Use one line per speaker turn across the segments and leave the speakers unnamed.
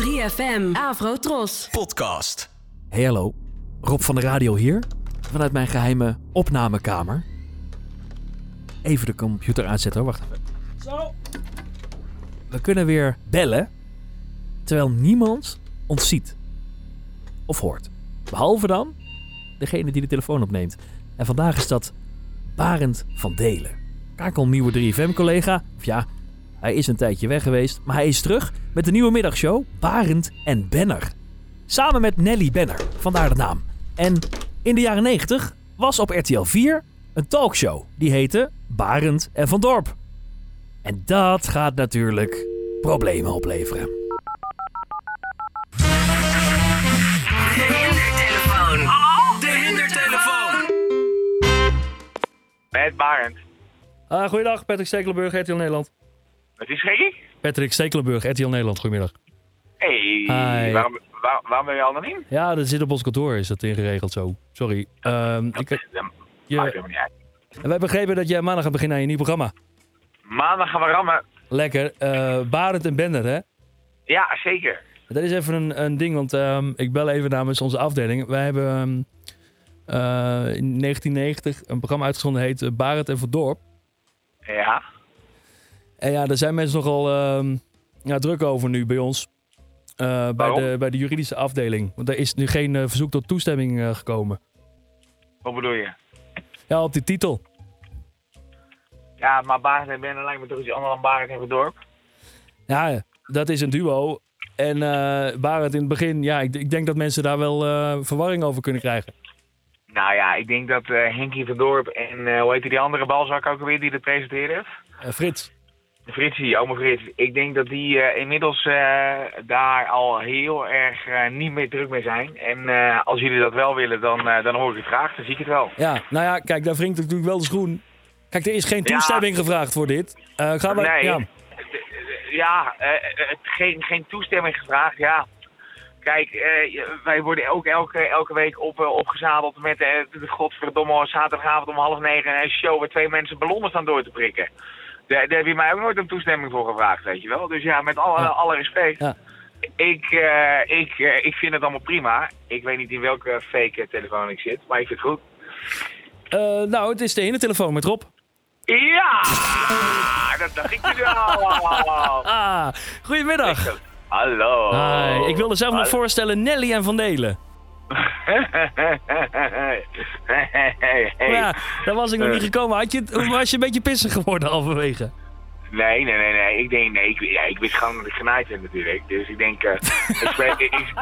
3FM, Avro Tros.
Podcast.
Hey hallo, Rob van de radio hier, vanuit mijn geheime opnamekamer. Even de computer aanzetten hoor, wacht even. Zo. We kunnen weer bellen, terwijl niemand ons ziet of hoort. Behalve dan degene die de telefoon opneemt. En vandaag is dat Barend van Delen. Kakelnieuwe 3FM-collega. Of ja, hij is een tijdje weg geweest, maar hij is terug met de nieuwe middagshow Barend en Benner. Samen met Nelly Benner, vandaar de naam. En in de jaren 90 was op RTL 4 een talkshow die heette Barend en Van Dorp. En dat gaat natuurlijk problemen opleveren.
De hindertelefoon.
De hindertelefoon.
Met Barend.
Ah, goeiedag, Patrick Stekelenburg, RTL Nederland.
Het is Gerry?
Patrick Stekelenburg, RTL Nederland, goedemiddag.
Hey. Waarom, waar- waarom ben je anoniem?
Ja, dat zit op ons kantoor, is dat ingeregeld zo. Sorry. Ehm, ik,
Dat
je-
niet uit.
wij hebben begrepen dat jij maandag gaat beginnen aan je nieuw programma.
Maandag gaan we rammen.
Lekker. eh Barend en Bender, hè?
Ja, zeker.
Dat is even een, een ding, want ehm, ik bel even namens onze afdeling. Wij hebben ehm, eh, in 1990 een programma uitgezonden heet eh, Barend en Van Dorp.
Ja.
En ja, daar zijn mensen nogal ehm, ja, druk over nu bij ons. Eh, bij, de, bij de juridische afdeling. Want er is nu geen eh, verzoek tot toestemming eh, gekomen.
Wat bedoel je?
Ja, op die titel.
Ja, maar Barend en Benne lijkt me toch iets anders dan Barend en Verdorp.
Ja, dat is een duo. En Barend in het begin, ja, ik, ik denk dat mensen daar wel verwarring over kunnen krijgen.
Nou ja, ik denk dat Henkie Verdorp en eh, hoe heet die andere balzak ook alweer die het presenteerde?
Frits.
Fritsie, oma Frits. Ik denk dat die eh, inmiddels eh, daar al heel erg eh, niet meer druk mee zijn. En als jullie dat wel willen, dan, dan hoor ik het graag. Dan zie ik het wel.
Ja, nou ja, kijk, daar wringt natuurlijk wel de schoen. Kijk, er is geen
Ja.
toestemming gevraagd voor dit. Gaan we,
Nee.
ja.
Ja, geen, geen toestemming gevraagd, ja. Kijk, eh, wij worden ook elke, elke week op, opgezadeld met eh, de godverdomme zaterdagavond om half negen een show waar twee mensen ballonnen staan door te prikken. Daar, daar heb je mij ook nooit een toestemming voor gevraagd, weet je wel. Dus ja, met alle,
Ja.
alle respect.
Ja.
Ik, eh, ik, eh, ik vind het allemaal prima. Ik weet niet in welke fake telefoon ik zit, maar ik vind het goed.
Eh, nou, het is de hindertelefoon met Rob.
Ja! Dat dacht ik nu al.
Ah, goedemiddag.
Hallo.
Hi, ik wilde zelf nog voorstellen Nelly en Van Delen. Ja, daar was ik nog
Eh.
niet gekomen. Had je, was je een beetje pissig geworden halverwege?
Nee, nee, nee, nee. Ik denk, nee, ik, ja, ik wist gewoon dat ik genaaid werd natuurlijk. Dus ik denk, eh, ik spreek, ik, ik-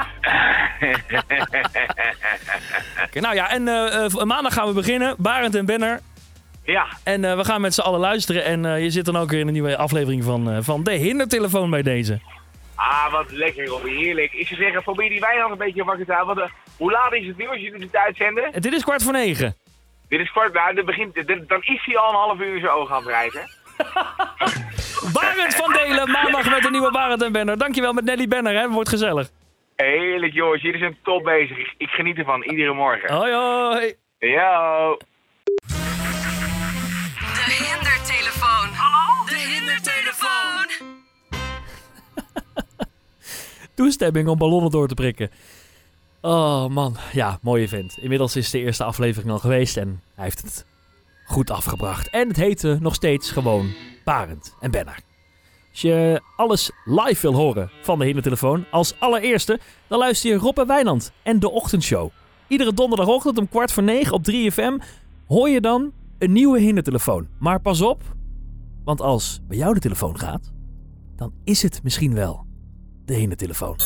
Oké, nou ja, en eh, eh, maandag gaan we beginnen. Barend en Benner.
ja,
En eh, we gaan met z'n allen luisteren. En eh, je zit dan ook weer in een nieuwe aflevering van, eh, van de hindertelefoon bij deze.
Ah, wat lekker, Robbie, heerlijk. Ik zou zeggen, probeer die wijn nog een beetje wakker te houden. Want, eh, hoe laat is het nu als jullie dit uitzenden?
En dit is kwart voor negen.
Dit is kwart, nou, dit begint, dit- dan is hij al een half uur in zijn ogen aan het.
Barend van Delen, maandag met een nieuwe Barend en Benner. Dankjewel met Nelly Benner, hè. Wordt gezellig.
Heerlijk, jongens. Jullie zijn top bezig. Ik, ik geniet ervan, iedere morgen.
Hoi hoi.
Yo.
Toestemming om ballonnen door te prikken. Oh man, ja, mooie vent. Inmiddels is de eerste aflevering al geweest en hij heeft het goed afgebracht. En het heette nog steeds gewoon Barend en Benner. Als je alles live wil horen van de hindertelefoon, als allereerste, dan luister je Rob en Wijnand en de ochtendshow. Iedere donderdagochtend om kwart voor negen op 3FM hoor je dan een nieuwe hindertelefoon. Maar pas op, want als bij jou de telefoon gaat, dan is het misschien wel de hindertelefoon.